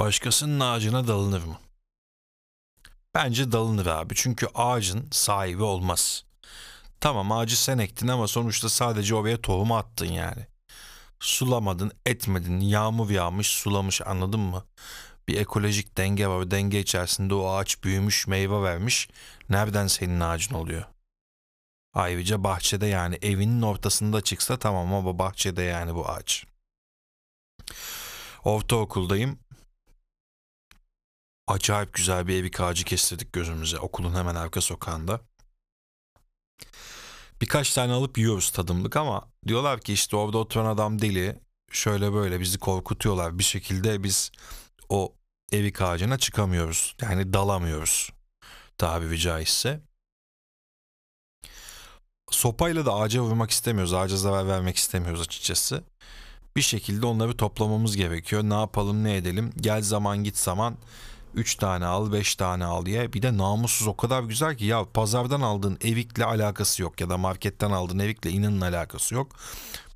Başkasının ağacına dalınır mı? Bence dalınır abi. Çünkü ağacın sahibi olmaz. Tamam ağacı sen ektin ama sonuçta sadece oraya tohumu attın yani. Sulamadın, etmedin, yağmur yağmış, sulamış anladın mı? Bir ekolojik denge var. Denge içerisinde o ağaç büyümüş, meyve vermiş. Nereden senin ağacın oluyor? Ayrıca bahçede yani evinin ortasında çıksa tamam ama bahçede yani bu ağaç. Ortaokuldayım. Acayip güzel bir evik ağacı kestirdik gözümüze okulun hemen arka sokağında. Birkaç tane alıp yiyoruz tadımlık ama diyorlar ki işte orada oturan adam deli. Şöyle böyle bizi korkutuyorlar. Bir şekilde biz o evik ağacına çıkamıyoruz. Yani dalamıyoruz tabiri caizse. Sopayla da ağaca vurmak istemiyoruz. Ağaca zarar vermek istemiyoruz açıkçası. Bir şekilde onları toplamamız gerekiyor. Ne yapalım ne edelim. Gel zaman git zaman 3 tane al 5 tane al diye. Bir de namussuz o kadar güzel ki ya pazardan aldığın evikle alakası yok. Ya da marketten aldığın evikle inanın alakası yok.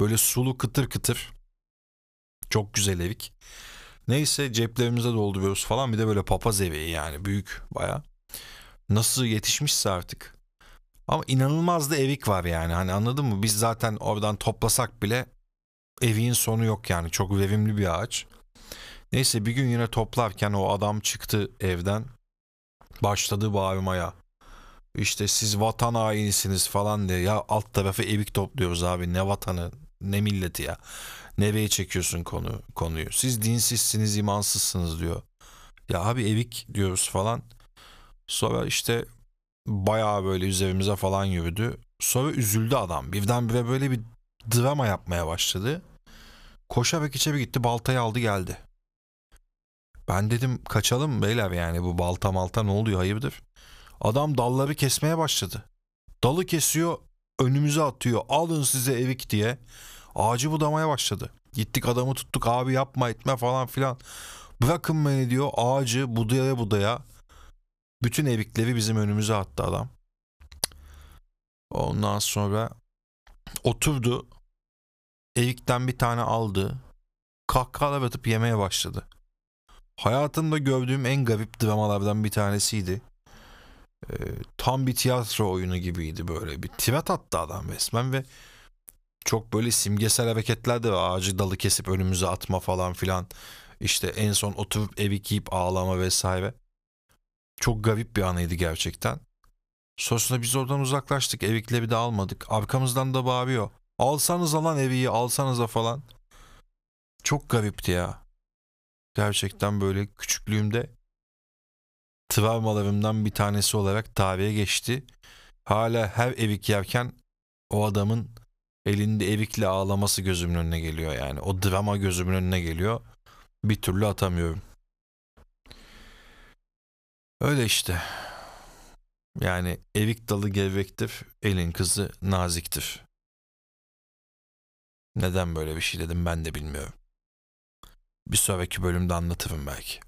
Böyle sulu kıtır kıtır. Çok güzel evik. Neyse ceplerimize dolduruyoruz falan. Bir de böyle papaz evi yani büyük baya. Nasıl yetişmişse artık. Ama inanılmaz da evik var yani. Hani anladın mı? Biz zaten oradan toplasak bile eviğin sonu yok yani. Çok verimli bir ağaç. Neyse bir gün yine toplarken o adam çıktı evden. Başladı bağırmaya. İşte siz vatan hainisiniz falan diye. Ya alt tarafı evik topluyoruz abi. Ne vatanı ne milleti ya. Nereye çekiyorsun konu konuyu? Siz dinsizsiniz, imansızsınız diyor. Ya abi evik diyoruz falan. Sonra işte bayağı böyle üzerimize falan yürüdü. Sonra üzüldü adam. Birdenbire böyle bir drama yapmaya başladı. Koşarak içeri gitti baltayı aldı geldi. Ben dedim kaçalım beyler yani bu balta malta ne oluyor hayırdır? Adam dalları kesmeye başladı. Dalı kesiyor önümüze atıyor alın size evik diye. Ağacı budamaya başladı. Gittik adamı tuttuk abi yapma etme falan filan. Bırakın beni diyor ağacı budaya budaya. Bütün evikleri bizim önümüze attı adam. Ondan sonra oturdu. Evikten bir tane aldı. Kahkahalar atıp yemeye başladı. Hayatımda gördüğüm en garip dramalardan bir tanesiydi. Ee, tam bir tiyatro oyunu gibiydi böyle. Bir tirat attı adam resmen ve çok böyle simgesel hareketler de. Ağacı dalı kesip önümüze atma falan filan. İşte en son oturup evi giyip ağlama vesaire. Çok garip bir anıydı gerçekten. Sonrasında biz oradan uzaklaştık. Evikleri de almadık. Arkamızdan da bağırıyor. Alsanız alan eviyi alsanıza falan. Çok garipti ya. Gerçekten böyle küçüklüğümde travmalarımdan bir tanesi olarak tarihe geçti. Hala her evik yerken o adamın elinde evikle ağlaması gözümün önüne geliyor yani. O drama gözümün önüne geliyor. Bir türlü atamıyorum. Öyle işte. Yani evik dalı gevrektir, elin kızı naziktir. Neden böyle bir şey dedim ben de bilmiyorum. Bir sonraki bölümde anlatırım belki.